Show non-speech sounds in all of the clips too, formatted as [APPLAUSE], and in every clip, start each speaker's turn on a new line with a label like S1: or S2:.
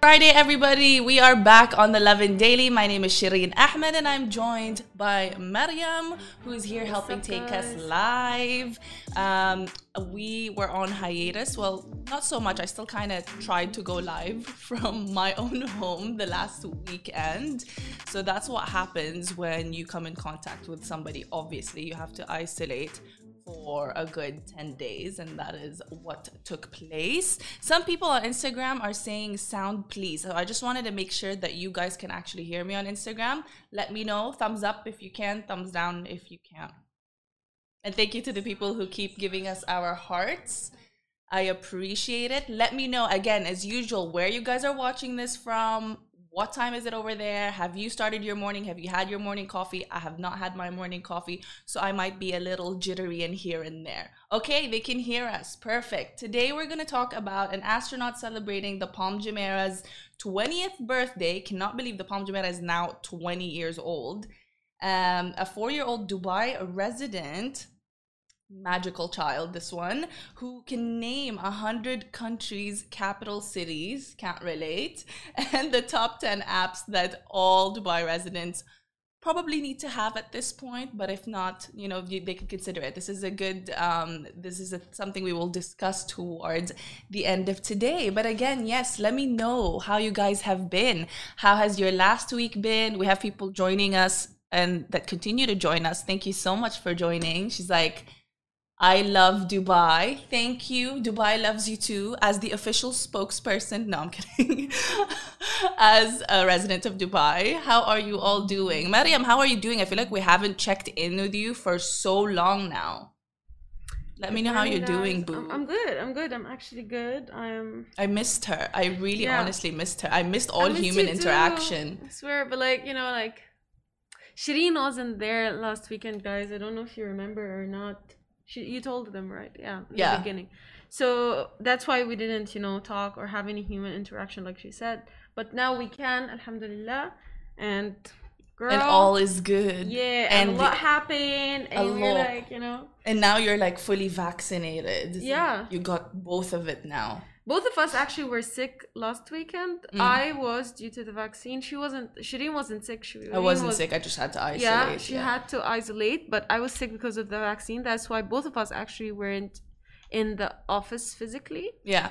S1: Friday, everybody. We are back on the Lovin Daily. My name is Shireen Ahmed, and I'm joined by Mariam, who is here
S2: What's
S1: helping take
S2: guys?
S1: us live. Um, we were on hiatus. Well, not so much. I still kind of tried to go live [LAUGHS] from my own home the last weekend. So that's what happens when you come in contact with somebody. Obviously, you have to isolate for a good 10 days, and that is what took place. Some people on Instagram are saying sound please. So I just wanted to make sure that you guys can actually hear me on Instagram. Let me know. Thumbs up if you can, thumbs down if you can't. And thank you to the people who keep giving us our hearts. I appreciate it. Let me know again, as usual, where you guys are watching this from. What time is it over there? Have you started your morning? Have you had your morning coffee? I have not had my morning coffee, so I might be a little jittery in here and there. Okay, they can hear us. Perfect. Today we're going to talk about an astronaut celebrating the Palm Jumeirah's 20th birthday. Cannot believe the Palm Jumeirah is now 20 years old. Um, a four year old Dubai resident magical child this one who can name a hundred countries capital cities can't relate [LAUGHS] and the top 10 apps that all dubai residents probably need to have at this point but if not you know they could consider it. This is a good um, this is a, something we will discuss towards the end of today. But again yes let me know how you guys have been. How has your last week been? We have people joining us and that continue to join us. Thank you so much for joining. She's like I love Dubai. Thank you. Dubai loves you too. As the official spokesperson, no, I'm kidding. [LAUGHS] As a resident of Dubai, how are you all doing? Mariam, how are you doing? I feel like we haven't checked in with you for so long now. Let me know how you're doing, boo.
S2: I'm, I'm good. I'm good. I'm actually good. I'm.
S1: I missed her. I really
S2: Yeah.
S1: honestly missed her. I missed all
S2: I missed
S1: human
S2: you too.
S1: interaction.
S2: I swear, but like you know, like Shireen wasn't there last weekend, guys. I don't know if you remember or not. She, you told them, right? Yeah. In
S1: Yeah.
S2: The beginning. So that's why we didn't, you know, talk or have any human interaction, like she said. But now we can, Alhamdulillah, and girl.
S1: And all is good.
S2: Yeah,
S1: And
S2: and, a happened, and we're
S1: lot.
S2: like, you know,
S1: And now you're like fully vaccinated.
S2: Yeah.
S1: You got both of it now.
S2: Both of us actually were sick last weekend.
S1: Mm.
S2: I was due to the vaccine. She wasn't. Shireen wasn't sick. She.
S1: I wasn't
S2: was,
S1: sick. I just had to isolate.
S2: Yeah, she had to isolate, but I was sick because of the vaccine. That's why both of us actually weren't in the office physically.
S1: Yeah.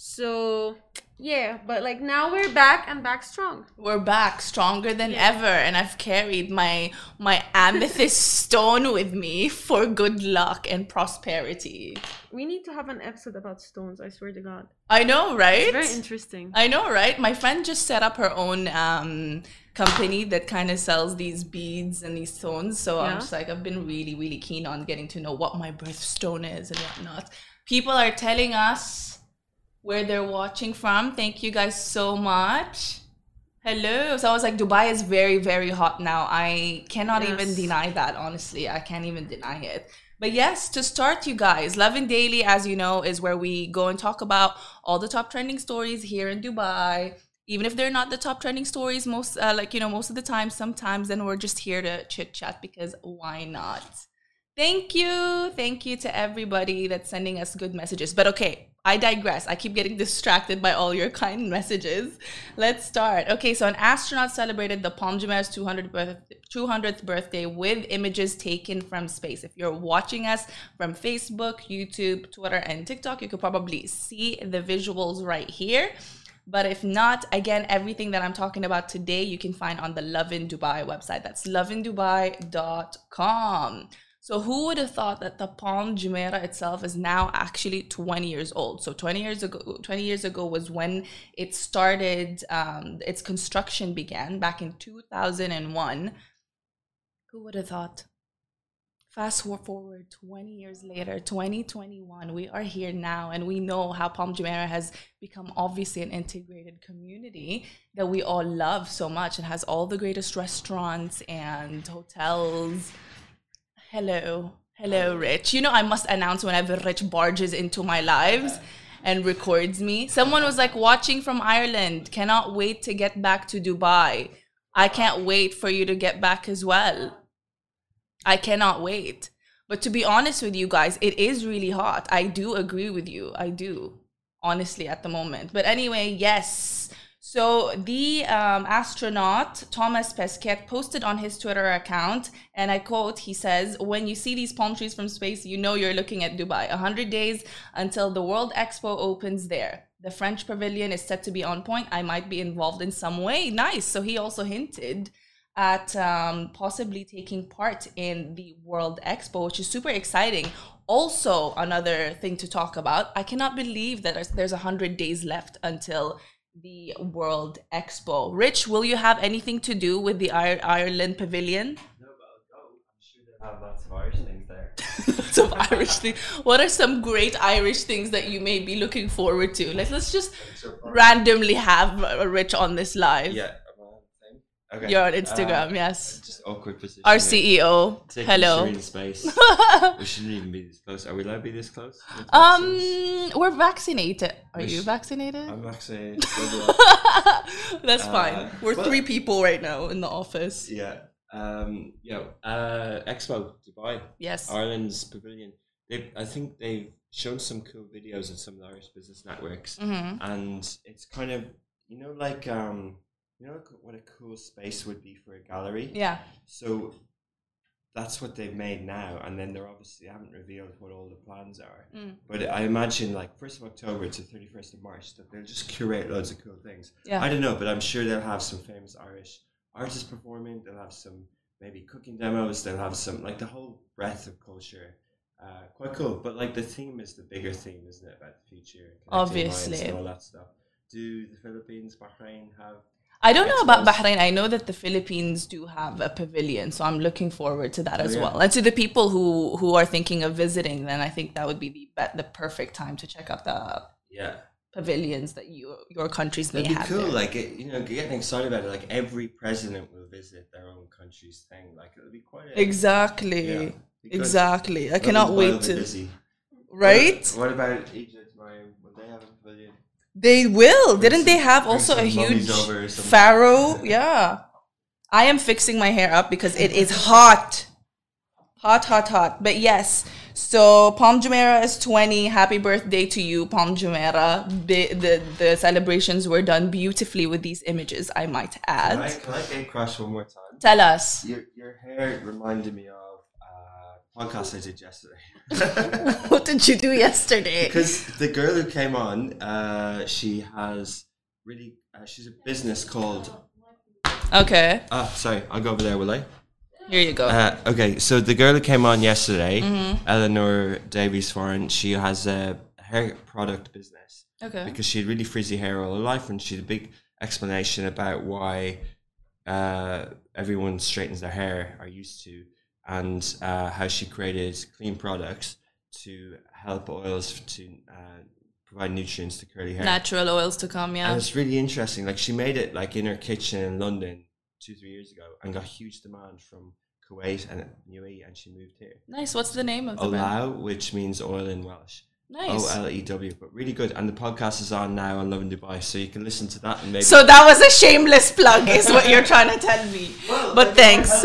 S2: So yeah, but like now we're back and back strong.
S1: We're back stronger than
S2: Yeah.
S1: ever, and I've carried my my amethyst [LAUGHS] stone with me for good luck and prosperity.
S2: We need to have an episode about stones. I swear to God,
S1: I know, right?
S2: it's very interesting.
S1: I know, right? My friend just set up her own um, company that kind of sells these beads and these stones. So I'm just like, I've been really, really keen on getting to know what my birthstone is and whatnot. People are telling us where they're watching from. Thank you guys so much. Hello. So I was like, Dubai is very, very hot now. I cannot even deny that, honestly. I can't even deny it. But yes, to start, you guys, Lovin Daily, as you know, is where we go and talk about all the top trending stories here in Dubai. Even if they're not the top trending stories, most uh, like you know, most of the time, sometimes then we're just here to chit chat because why not? Thank you, thank you to everybody that's sending us good messages. But okay, I digress. I keep getting distracted by all your kind messages. Let's start. Okay, so an astronaut celebrated the Palm Jumeirah's 200th, birth- 200th birthday with images taken from space. If you're watching us from Facebook, YouTube, Twitter, and TikTok, you could probably see the visuals right here. But if not, again, everything that I'm talking about today, you can find on the Lovin Dubai website. That's lovindubai.com. So who would have thought that the Palm Jumeirah itself is now actually 20 years old? So 20 years ago, 20 years ago was when it started. Um, its construction began back in 2001. Who would have thought? Fast forward 20 years later, 2021, we are here now, and we know how Palm Jumeirah has become obviously an integrated community that we all love so much and has all the greatest restaurants and hotels. Hello, hello, Rich. You know, I must announce whenever Rich barges into my lives. and records me. Someone was like watching from Ireland, cannot wait to get back to Dubai. I can't wait for you to get back as well. I cannot wait. But to be honest with you guys, it is really hot. I do agree with you. I do, honestly, at the moment. But anyway, yes. So the um, astronaut Thomas Pesquet posted on his Twitter account, and I quote, he says, When you see these palm trees from space, you know you're looking at Dubai. 100 days until the World Expo opens there. The French pavilion is set to be on point. I might be involved in some way. Nice. So he also hinted at um, possibly taking part in the World Expo, which is super exciting. Also, another thing to talk about. I cannot believe that there's- 100 days left until the World Expo. Rich, will you have anything to do with the Ir- Ireland Pavilion?
S3: No, but. I'm sure they'll have lots of Irish things there. [LAUGHS]
S1: Lots of Irish things. What are some great Irish things that you may be looking forward to? Like, let's just randomly have Rich on this live.
S3: Yeah. am I on the thing? Okay.
S1: You're on Instagram,
S3: Uh,
S1: yes.
S3: Just awkward position.
S1: Our. CEO. Hello.
S3: Space. [LAUGHS] we shouldn't even be this close. Are we allowed to be this close?
S1: Um, we're vaccinated. Are
S3: We
S1: you vaccinated?
S3: I'm vaccinated. [LAUGHS]
S1: That's
S3: Uh,
S1: fine. We're
S3: but-
S1: three people right now in the office.
S3: yeah. Um. Yeah. Uh. Expo Dubai.
S1: Yes.
S3: Ireland's pavilion. They. I think they've shown some cool videos on some of the Irish business networks,
S1: hmm
S3: and it's kind of you know like um you know what a cool space would be for a gallery.
S1: Yeah.
S3: So that's what they've made now, and then they're obviously haven't revealed what all the plans are.
S1: Mm.
S3: But I imagine like first of October to thirty first of March that they'll just curate loads of cool things.
S1: Yeah.
S3: I don't know, but I'm sure they'll have some famous Irish artists performing. They'll have some maybe cooking demos. They'll have some like the whole breadth of culture. Uh, quite cool, but like the theme is the bigger theme, isn't it? About the future,
S1: Obviously.
S3: and all that stuff. Do the Philippines, Bahrain have?
S1: I don't know about Bahrain. I know that the Philippines do have a pavilion, so I'm looking forward to that
S3: Oh,
S1: as
S3: yeah.
S1: well. And to the people who who are thinking of visiting, then I think that would be the the perfect time to check out the
S3: Yeah,
S1: pavilions that you your countries may
S3: It'd be
S1: have.
S3: cool,
S1: there.
S3: like it, you know, getting excited about it. Like every president will visit their own country's thing. Like it'll be quite a,
S1: exactly,
S3: Yeah,
S1: exactly. I cannot wait to.
S3: busy.
S1: Right?
S3: What, what about Egypt, Mariam? Will they have a pavilion?
S1: They will. Didn't they have also a huge
S3: over or something.
S1: pharaoh? Yeah. I am fixing my hair up because it is hot. Hot, hot, hot. But yes. So Palm Jumeirah is 20. Happy birthday to you, Palm Jumeirah. The, the the celebrations were done beautifully with these images, I might add.
S3: Can I, can I get crash one more time?
S1: Tell us.
S3: Your, your hair reminded me of podcast I did yesterday. [LAUGHS] [LAUGHS]
S1: what did you do yesterday?
S3: because the girl who came on, uh, she has really, uh, she's a business called.
S1: Okay.
S3: Ah, sorry, I'll go over there, will I?
S1: Here you go.
S3: Uh, okay, so the girl who came on yesterday,
S1: Mm-hmm.
S3: Eleanor Davies Foreign, she has a hair product business
S1: okay.
S3: because she had really frizzy hair all her life, and she had a big explanation about why uh, everyone straightens their hair are used to, and uh, how she created clean products to help oils to uh, provide nutrients to curly hair.
S1: Natural oils to come, yeah.
S3: And it's really interesting. Like she made it like in her kitchen in London two, three years ago and got huge demand from Kuwait and UAE and she moved here.
S1: Nice. What's the name of the brand?
S3: Olew, which means oil in Welsh.
S1: Nice.
S3: O L E W, but really good. And the podcast is on now on Lovin Dubai, so you can listen to that and maybe.
S1: So that was a shameless plug, is what you're trying to tell me. [LAUGHS] but thanks. [LAUGHS]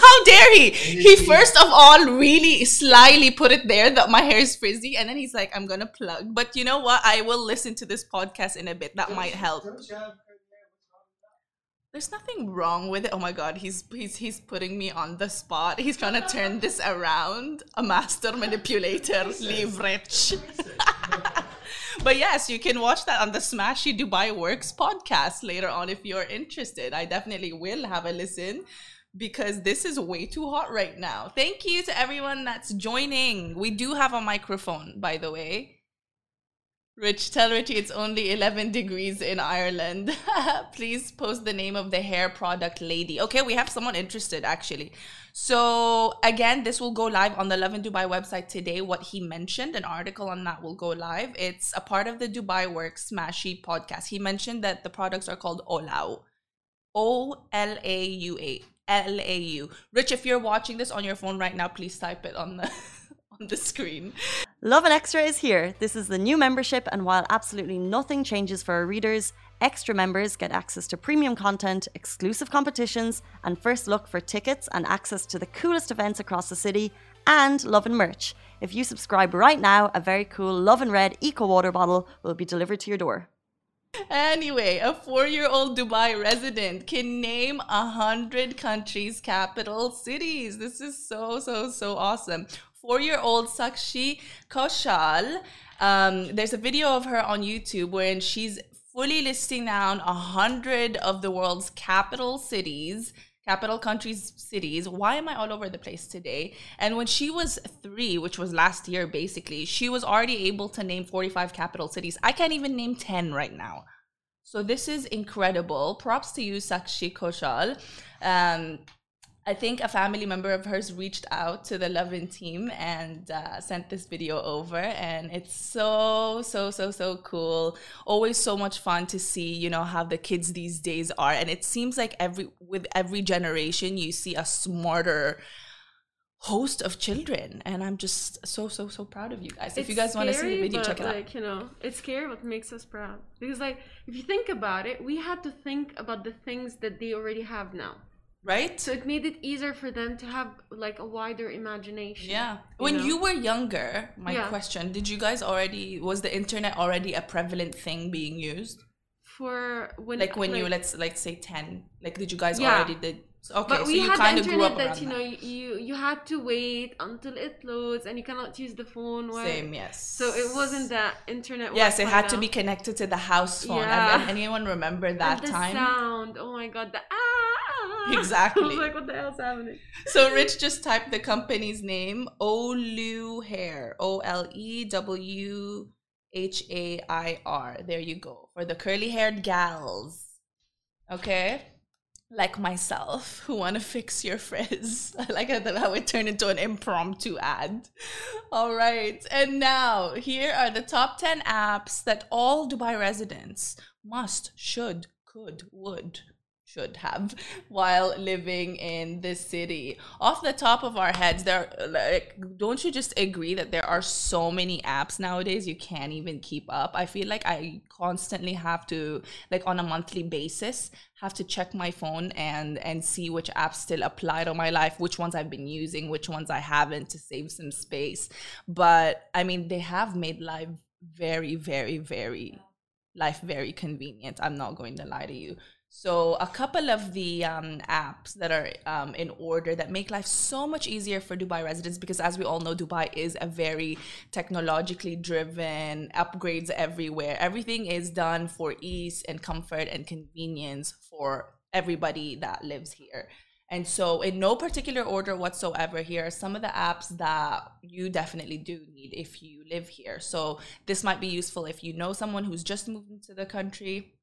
S1: How dare he? He first of all really slyly put it there that my hair is frizzy, and then he's like, "I'm gonna plug." But you know what? I will listen to this podcast in a bit. That might help. There's nothing wrong with it. Oh my god, he's he's he's putting me on the spot. He's trying to turn [LAUGHS] this around. A master manipulator, leave rich. [LAUGHS] but yes, you can watch that on the Smashy Dubai Works podcast later on if you're interested. I definitely will have a listen because this is way too hot right now. Thank you to everyone that's joining. We do have a microphone, by the way. Rich, tell Richie it's only 11 degrees in Ireland. [LAUGHS] Please post the name of the hair product lady. Okay, we have someone interested actually. So, again, this will go live on the Lovin Dubai website today. What he mentioned, an article on that will go live. It's a part of the Dubai Work Smashy podcast. He mentioned that the products are called Olew. O L A U A. L A U. Rich, if you're watching this on your phone right now, please type it on the [LAUGHS] on the screen.
S4: Lovin Extra is here. This is the new membership, and while absolutely nothing changes for our readers, extra members get access to premium content, exclusive competitions, and first look for tickets and access to the coolest events across the city, and Lovin merch. If you subscribe right now, a very cool Lovin Red Eco Water bottle will be delivered to your door.
S1: Anyway, a four year old Dubai resident can name a hundred countries' capital cities. This is so, so, so awesome. Four year old Sakshi Koshal. Um, there's a video of her on YouTube wherein she's fully listing down a hundred of the world's capital cities capital countries cities. Why am i all over the place today? And when she was three which was last year basically she was already able to name 45 capital cities. I can't even name 10 right now. So this is incredible. Props to you sakshi koshal um, I think a family member of hers reached out to the Lovin team and uh, sent this video over, and it's so so so so cool. Always so much fun to see, you know, how the kids these days are, and it seems like every with every generation you see a smarter host of children, and I'm just so so so proud of you guys. if you guys want to see the video, check it
S2: like,
S1: out.
S2: You know, it's scary, but makes us proud because like if you think about it, we had to think about the things that they already have now
S1: right?
S2: So it made it easier for them to have like a wider imagination.
S1: Yeah.
S2: you
S1: when
S2: know?
S1: you were younger, my
S2: Yeah.
S1: question, did you guys already was the internet already a prevalent thing being used?
S2: for when
S1: Like when you let's like say 10. Like did you guys
S2: Yeah.
S1: already did Okay,
S2: but
S1: so
S2: we
S1: you
S2: had
S1: kind of grew up
S2: that you know
S1: that.
S2: you you had to wait until it loads and you cannot use the phone while
S1: Same, yes.
S2: so it wasn't that internet
S1: Yes, it had to be connected to the house phone.
S2: Yeah.
S1: Ev- Anyone remember [LAUGHS] that
S2: and the
S1: time?
S2: sound oh my god the ah [LAUGHS]
S1: Exactly.
S2: I was like what the hell's happening
S1: So Rich just typed the company's name, Olew Hair, O L E W H A I R. There you go. For the curly haired gals. Okay? Like myself, who want to fix your frizz. [LAUGHS] I like how it turned into an impromptu ad. All right. And now, here are the top 10 apps that all Dubai residents must, should, could, would should have [LAUGHS] while living in this city. Off the top of our heads, there like don't you just agree that there are so many apps nowadays you can't even keep up? I feel like I constantly have to like on a monthly basis have to check my phone and and see which apps still apply to my life, which ones I've been using, which ones I haven't to save some space. But I mean, they have made life very very very life very convenient. I'm not going to lie to you. So, a couple of the um, apps that are um, in order that make life so much easier for Dubai residents because, as we all know, Dubai is a very technologically driven, upgrades everywhere. Everything is done for ease and comfort and convenience for everybody that lives here. And so, in no particular order whatsoever, here are some of the apps that you definitely do need if you live here. So, this might be useful if you know someone who's just moved into the country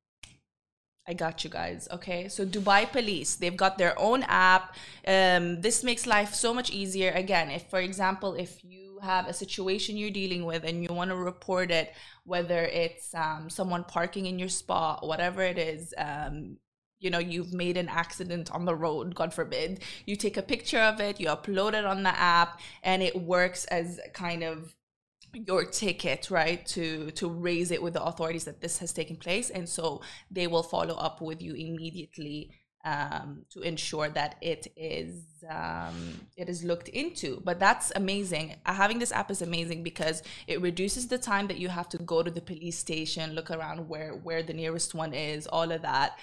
S1: I got you guys. Okay. So Dubai Police, they've got their own app. Um, this makes life so much easier. Again, if, for example, if you have a situation you're dealing with and you want to report it, whether it's um, someone parking in your spot, whatever it is, um, you know, you've made an accident on the road, God forbid, you take a picture of it, you upload it on the app, and it works as kind of your ticket right to to raise it with the authorities that this has taken place. And so they will follow up with you immediately um, to ensure that it is um, it is looked into. But that's amazing. Having this app is amazing because it reduces the time that you have to go to the police station look around where where the nearest one is all of that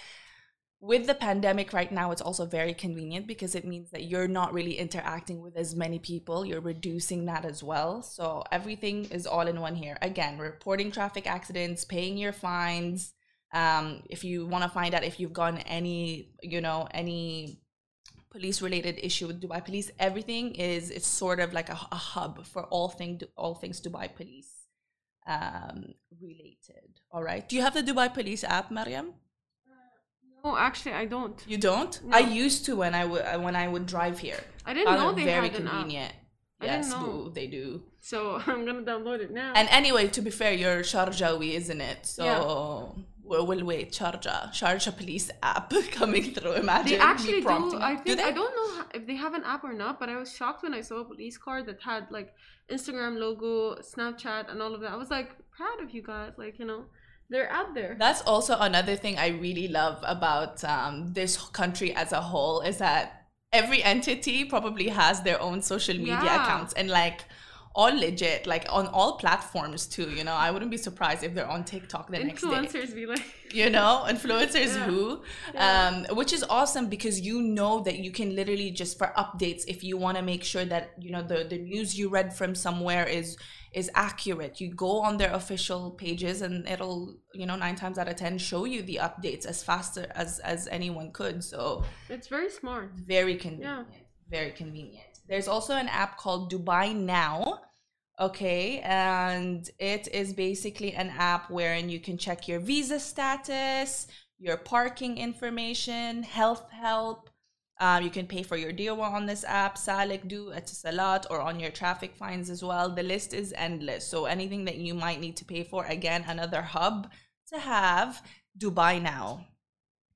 S1: with the pandemic right now, it's also very convenient because it means that you're not really interacting with as many people. You're reducing that as well. So everything is all in one here. Again, reporting traffic accidents, paying your fines. Um, if you want to find out if you've gotten any, you know, any police related issue with Dubai Police, everything is it's sort of like a, a hub for all thing all things Dubai Police um, related. All right. Do you have the Dubai Police app, Mariam?
S2: No actually I don't
S1: You don't?
S2: No.
S1: I used to when I would uh, when I would drive here.
S2: I didn't know they
S1: very
S2: had an app.
S1: convenient.
S2: I didn't
S1: yes, boo, they do.
S2: so [LAUGHS] I'm gonna download it now
S1: And anyway, to be fair, you're Sharjawi, isn't it? So we'll wait, Sharjah, Sharjah police app [LAUGHS] coming through. Imagine
S2: They actually do. I think
S1: they?
S2: I don't know if they have an app or not, but I was shocked when I saw a police car that had like Instagram logo, Snapchat, and all of that. I was like proud of you guys. Like you know, they're out there.
S1: That's also another thing I really love about um, this country as a whole is that every entity probably has their own social media
S2: Yeah.
S1: accounts and like all legit, like on all platforms too. You know, I wouldn't be surprised if they're on TikTok the next day.
S2: Influencers be like,
S1: you know [LAUGHS] influencers
S2: Yeah.
S1: who
S2: Yeah.
S1: um which is awesome because you know that you can literally just for updates if you want to make sure that you know the the news you read from somewhere is is accurate you go on their official pages and it'll you know nine times out of ten show you the updates as faster as as anyone could so
S2: it's very smart.
S1: very convenient Yeah. very convenient there's also an app called dubai now okay and it is basically an app wherein you can check your visa status your parking information health help um, you can pay for your dewa on this app salik do etisalat or on your traffic fines as well the list is endless so anything that you might need to pay for again another hub to have dubai now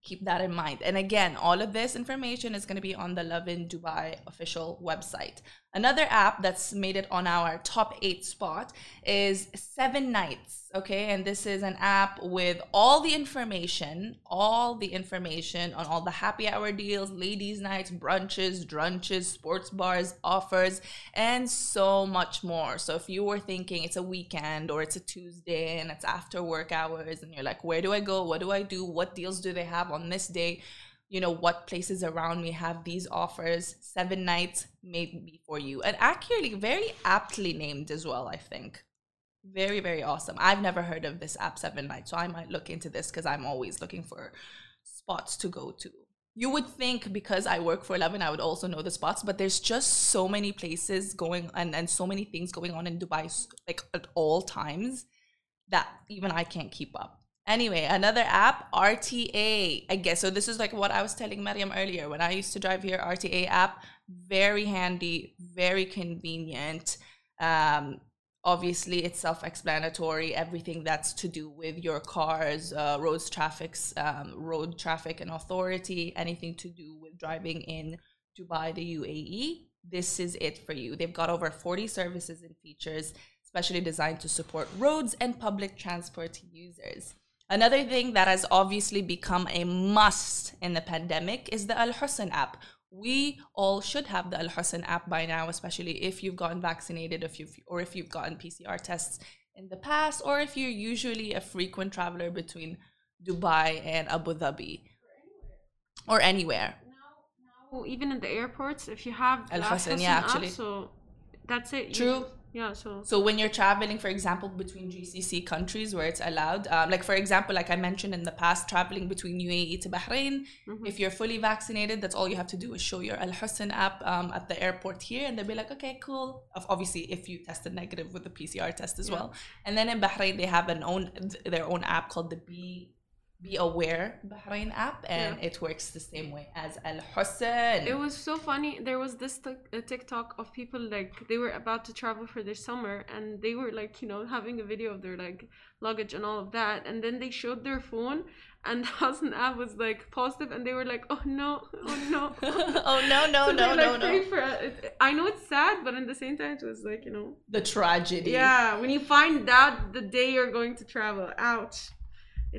S1: keep that in mind. And again, all of this information is going to be on the Lovin Dubai official website. Another app that's made it on our top eight spot is Seven Nights. Okay, and this is an app with all the information, all the information on all the happy hour deals, ladies' nights, brunches, drunches, sports bars, offers, and so much more. So if you were thinking it's a weekend or it's a Tuesday and it's after work hours and you're like, where do I go? What do I do? What deals do they have on this day? You know, what places around me have these offers? Seven nights maybe for you. And actually, very aptly named as well, I think. Very, very awesome. I've never heard of this app, Seven Nights, so I might look into this because I'm always looking for spots to go to. You would think because I work for Lovin, I would also know the spots, but there's just so many places going and, and so many things going on in Dubai, like at all times, that even I can't keep up. Anyway, another app, RTA. I guess so. This is like what I was telling Mariam earlier. When I used to drive here, RTA app, very handy, very convenient. Um, obviously it's self-explanatory everything that's to do with your cars uh, roads traffics um, road traffic and authority anything to do with driving in dubai the uae this is it for you they've got over 40 services and features specially designed to support roads and public transport users another thing that has obviously become a must in the pandemic is the al husn app we all should have the Al Husn app by now, especially if you've gotten vaccinated, if you've or if you've gotten PCR tests in the past, or if you're usually a frequent traveler between Dubai and Abu Dhabi or anywhere.
S2: Oh, even in the airports, if you have the
S1: Al Husn, yeah,
S2: app,
S1: actually.
S2: so that's it.
S1: True.
S2: Yeah. So
S1: So when you're traveling, for example, between GCC countries where it's allowed, um, like for example, like I mentioned in the past, traveling between UAE to Bahrain,
S2: Mm-hmm.
S1: if you're fully vaccinated, that's all you have to do is show your Al Husn app um, at the airport here, and they'll be like, okay, cool. Obviously, if you tested negative with the PCR test as well. And then in Bahrain, they have an own their own app called the Be Be Aware Bahrain app, and
S2: Yeah.
S1: it works the same way as Al Husn.
S2: It was so funny. There was this uh, TikTok of people like they were about to travel for their summer and they were like, you know, having a video of their like luggage and all of that. And then they showed their phone and [LAUGHS] the Hassan app was like positive and they were like, oh no, oh no. [LAUGHS]
S1: oh no no [LAUGHS]
S2: So
S1: no no
S2: like,
S1: no!
S2: For, it- I know it's sad, but at the same time, it was like, you know,
S1: The tragedy.
S2: yeah, when you find out the day you're going to travel, ouch.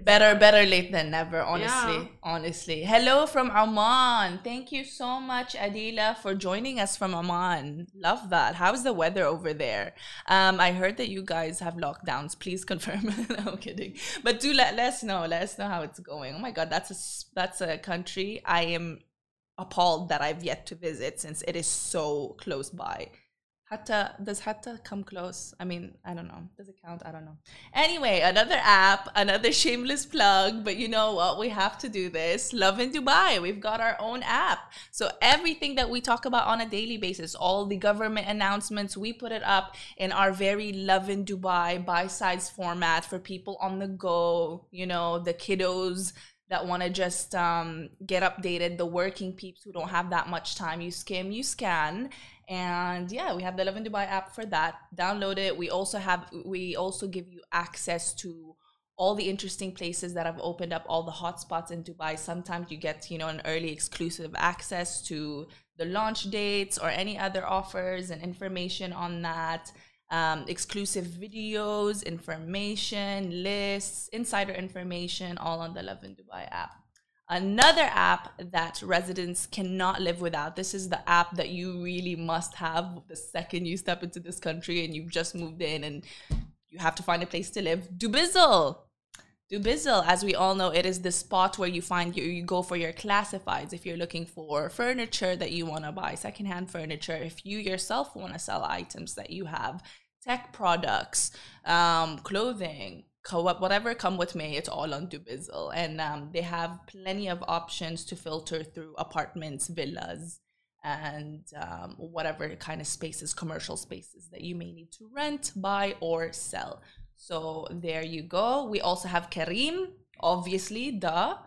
S1: Better, better late than never, honestly.
S2: Yeah.
S1: Honestly. Hello from Oman. Thank you so much, Adila, for joining us from Oman. Love that. How's the weather over there? Um, I heard that you guys have lockdowns. Please [LAUGHS] confirm. no, I'm kidding. But do let, let us know. Let us know how it's going. Oh my god, that's a that's a country I am appalled that I've yet to visit since it is so close by. Hatta does Hatta come close? I mean, I don't know. Does it count? I don't know. Anyway, another app, another shameless plug, but you know what? We have to do this. Lovin Dubai. We've got our own app. So everything that we talk about on a daily basis, all the government announcements, we put it up in our very Lovin Dubai by-size format for people on the go, you know, the kiddos that want to just um, get updated, the working peeps who don't have that much time. You skim, you scan, and yeah, we have the Lovin Dubai app for that. Download it. We also have we also give you access to all the interesting places that have opened up, all the hotspots in Dubai. Sometimes you get, you know, an early exclusive access to the launch dates or any other offers and information on that. Um, exclusive videos, information, lists, insider information, all on the lovin Dubai app. Another app that residents cannot live without. This is the app that you really must have the second you step into this country and you've just moved in and you have to find a place to live. Dubizzle. Dubizzle, as we all know, it is the spot where you find you, you go for your classifieds. If you're looking for furniture that you want to buy, secondhand furniture, if you yourself want to sell items that you have, tech products, um, clothing, whatever come with me, it's all on Dubizzle. And um, they have plenty of options to filter through apartments, villas, and um, whatever kind of spaces, commercial spaces that you may need to rent, buy, or sell. So there you go. We also have Careem, obviously, duh.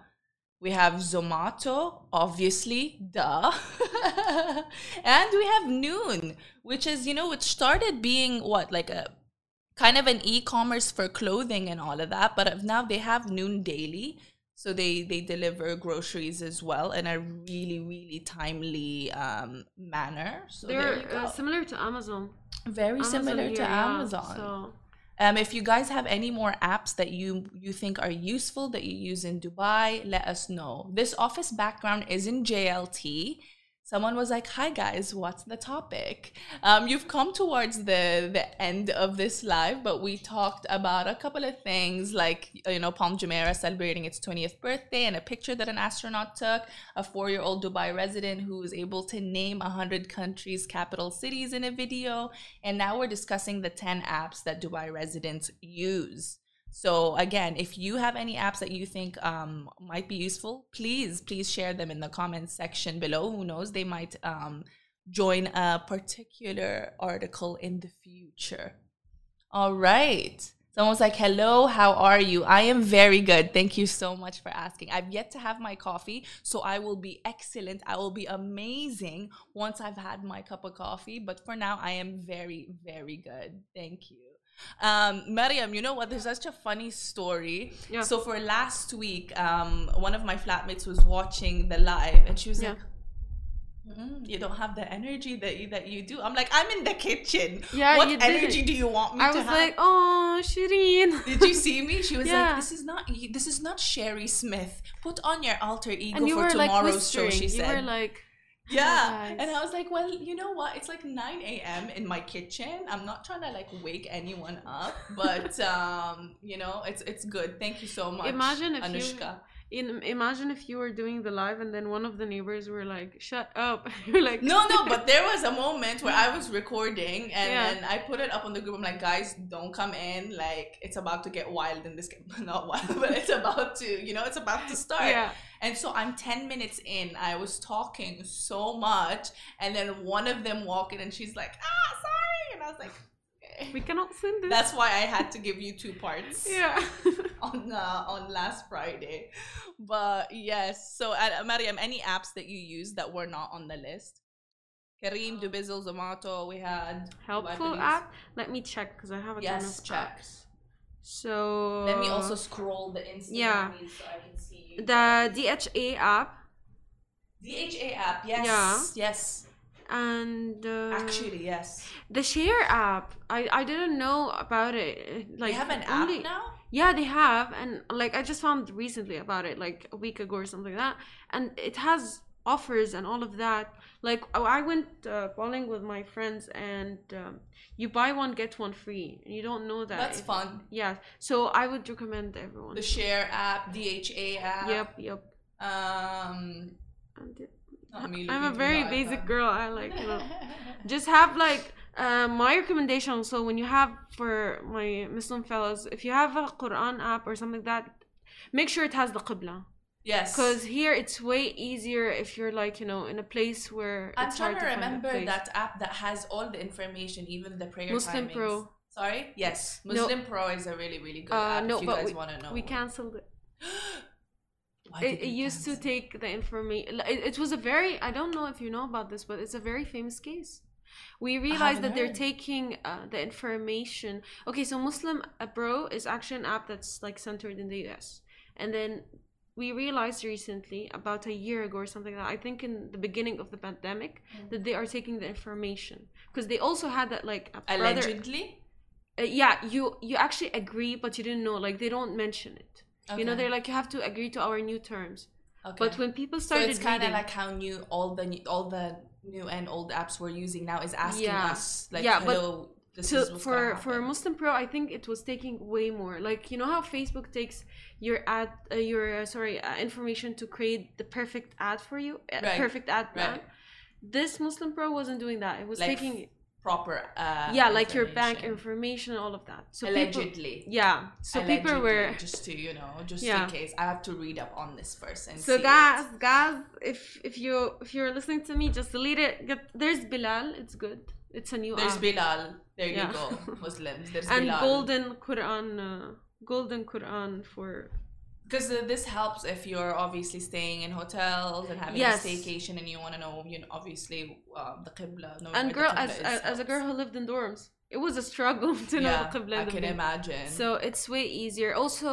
S1: We have Zomato, obviously, duh. [LAUGHS] and we have Noon, which is, you know, it started being what, like a kind of an e-commerce for clothing and all of that, but now they have Noon Daily. So they they deliver groceries as well in a really really timely um, manner. So
S2: They're uh, similar to Amazon.
S1: Very
S2: Amazon
S1: similar
S2: here,
S1: to
S2: yeah,
S1: Amazon.
S2: So
S1: Um, if you guys have any more apps that you you think are useful that you use in Dubai, let us know. This office background is in JLT. Someone was like, "Hi guys, what's the topic?" Um, you've come towards the the end of this live, but we talked about a couple of things like you know Palm Jumeirah celebrating its 20th birthday and a picture that an astronaut took, a four-year-old Dubai resident who was able to name 100 countries' capital cities in a video, and now we're discussing the 10 apps that Dubai residents use. So again, if you have any apps that you think um, might be useful, please please share them in the comments section below. Who knows, they might um, join a particular article in the future. All right. Someone's like, hello, how are you? I am very good. Thank you so much for asking. I've yet to have my coffee, so I will be excellent. I will be amazing once I've had my cup of coffee. But for now, I am very, very good. Thank you. Um, Mariam, you know what? There's such a funny story.
S2: Yeah.
S1: So for last week, um, one of my flatmates was watching the live, and she was
S2: Yeah.
S1: like, "Mm, "You don't have the energy that you that you do." I'm like, "I'm in the kitchen.
S2: Yeah,
S1: what
S2: you
S1: energy do you want me
S2: I
S1: to
S2: was
S1: have?"
S2: like, oh, Shireen. [LAUGHS]
S1: Did you see me? She was
S2: Yeah.
S1: like, "This is not this is not Sherry Smith. Put on your alter ego
S2: and you
S1: for
S2: were like
S1: tomorrow's show." She
S2: you
S1: said,
S2: were like,
S1: yeah.
S2: guys.
S1: And I was like, well, you know what? It's like 9 a.m. in my kitchen. I'm not trying to like wake anyone up, but [LAUGHS] um, you know, it's it's good. Thank you so much.
S2: Imagine if you-
S1: Anushka.
S2: In, imagine if you were doing the live and then one of the neighbors were like, shut up. [LAUGHS] You're like,
S1: No, no, but there was a moment where I was recording and
S2: Yeah.
S1: then I put it up on the group. I'm like, guys, don't come in. Like, it's about to get wild in this. game. [LAUGHS] Not wild, but it's about to, you know, it's about to start.
S2: yeah.
S1: And so I'm 10 minutes in. I was talking so much. And then one of them walked in and she's like, ah, sorry. And I was like, okay.
S2: We cannot send this.
S1: That's why I had to give you two parts
S2: yeah. [LAUGHS]
S1: on uh, on last Friday. But yes, so uh, Mariam, any apps that you use that were not on the list? Careem, Dubizzle, Zomato, we had
S2: Helpful app. Let me check because I have a ton
S1: Yes,
S2: of
S1: check.
S2: apps. So
S1: Let me also scroll the Instagram
S2: yeah.
S1: so I can see you.
S2: the DHA app
S1: DHA app, yes,
S2: Yeah.
S1: yes,
S2: and uh,
S1: actually, yes.
S2: the Share app. I I didn't know about it. Like
S1: They have an
S2: only-
S1: app now.
S2: Yeah, they have, and like I just found recently about it, like a week ago or something like that, and it has offers and all of that. Like oh, I went uh, bowling with my friends, and um, you buy one get one free, and you don't know that.
S1: That's
S2: if-
S1: fun.
S2: Yeah, so I would recommend everyone.
S1: The Share app, DHA app.
S2: Yep, yep.
S1: Um,
S2: I'm a very basic girl. I like you [LAUGHS] know, just have like uh, my recommendation. also when you have for my Muslim fellows, if you have a Quran app or something like that, make sure it has the Qibla.
S1: yes,
S2: Because here it's way easier if you're like you know in a place where
S1: I'm
S2: it's
S1: trying
S2: hard
S1: to
S2: to
S1: remember that app that has all the information, even the prayer
S2: Muslim
S1: timings.
S2: Pro.
S1: Sorry. Yes,
S2: No.
S1: Muslim Pro is a really really good
S2: Uh,
S1: app.
S2: no,
S1: if you
S2: but
S1: guys
S2: we,
S1: want to know.
S2: we canceled it. [GASPS]
S1: Why
S2: It, it used to take the information. It, it was a very I don't know if you know about this, but it's a very famous case. We realized that they're
S1: heard.
S2: taking uh, the information okay so muslim uh, bro is actually an app that's like centered in the us and then we realized recently about a year ago or something like that i think in the beginning of the pandemic
S1: Mm.
S2: that they are taking the information because they also had that like a brother
S1: Allegedly.
S2: uh, yeah you you actually agree but you didn't know like they don't mention it okay. you know they're like you have to agree to our new terms
S1: Okay.
S2: but when people started, so
S1: it's kind of like how new all the new- all the new and old apps we're using now is asking
S2: Yeah.
S1: us like
S2: Yeah, but
S1: hello this
S2: so
S1: is what's
S2: for for. Muslim Pro, I think it was taking way more. Like you know how Facebook takes your ad, uh, your uh, sorry uh, information to create the perfect ad for you,
S1: Right,
S2: perfect ad plan.
S1: right.
S2: This Muslim Pro wasn't doing that. It was
S1: Like
S2: taking
S1: proper uh
S2: yeah, like your bank
S1: information.
S2: all of that. So
S1: allegedly
S2: people, yeah. So people were.
S1: just to you know just
S2: Yeah.
S1: in case i have to read up on this person
S2: So guys,
S1: it.
S2: guys, if if you if you're listening to me, just delete it. Get there's Bilal. It's good. It's a new
S1: there's
S2: app.
S1: bilal there
S2: Yeah.
S1: you go muslims there's [LAUGHS]
S2: and
S1: bilal
S2: golden Quran, uh, golden Quran for
S1: because this helps if you're obviously staying in hotels and having
S2: Yes.
S1: a staycation and you want to know you know obviously uh, the qibla
S2: and girl
S1: qibla
S2: as as, as a girl who lived in dorms it was a struggle [LAUGHS] to know
S1: yeah,
S2: the qibla
S1: i can imagine.
S2: So it's way easier. Also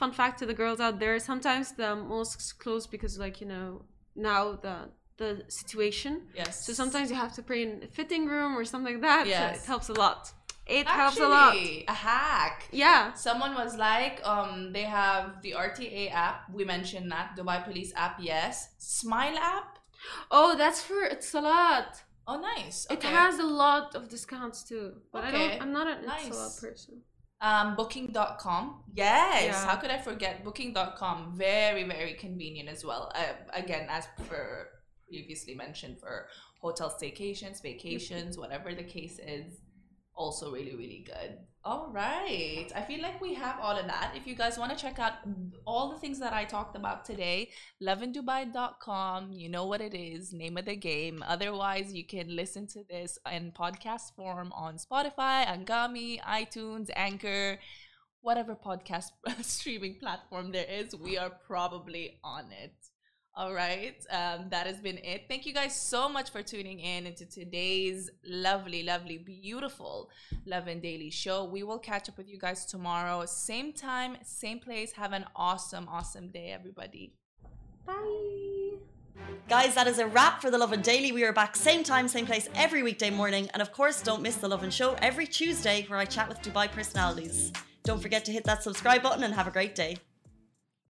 S2: fun fact to the girls out there sometimes the mosques close because like you know now the the situation.
S1: Yes.
S2: So sometimes you have to pray in a fitting room or something like that so
S1: Yes.
S2: it helps a lot it helps a lot
S1: a hack
S2: yeah
S1: Someone was like, um, they have the RTA app. We mentioned that Dubai Police app. Yes, Smile app.
S2: oh that's for it's a lot.
S1: Oh, nice.
S2: it has a lot of discounts too but i
S1: Okay.
S2: don't i'm not an
S1: Nice.
S2: salat person
S1: um Booking.com. Yes.
S2: Yeah.
S1: How could I forget Booking.com? Very very convenient as well. Uh, again, as per previously mentioned, for hotel staycations, vacations, whatever the case is. Also really really good. All right. I feel like we have all of that. If you guys want to check out all the things that I talked about today, lovindubai.com. You know what it is, name of the game. Otherwise, you can listen to this in podcast form on Spotify, Anghami, iTunes, Anchor, whatever podcast [LAUGHS] streaming platform there is. We are probably on it. All right. Um, that has been it. Thank you guys so much for tuning in into today's lovely, lovely, beautiful Lovin Daily show. We will catch up with you guys tomorrow. Same time, same place. Have an awesome, awesome day, everybody.
S2: bye
S4: Guys, that is a wrap for the Lovin Daily. We are back same time, same place every weekday morning. And of course, don't miss the Lovin Show every Tuesday where I chat with Dubai personalities. Don't forget to hit that subscribe button and have a great day.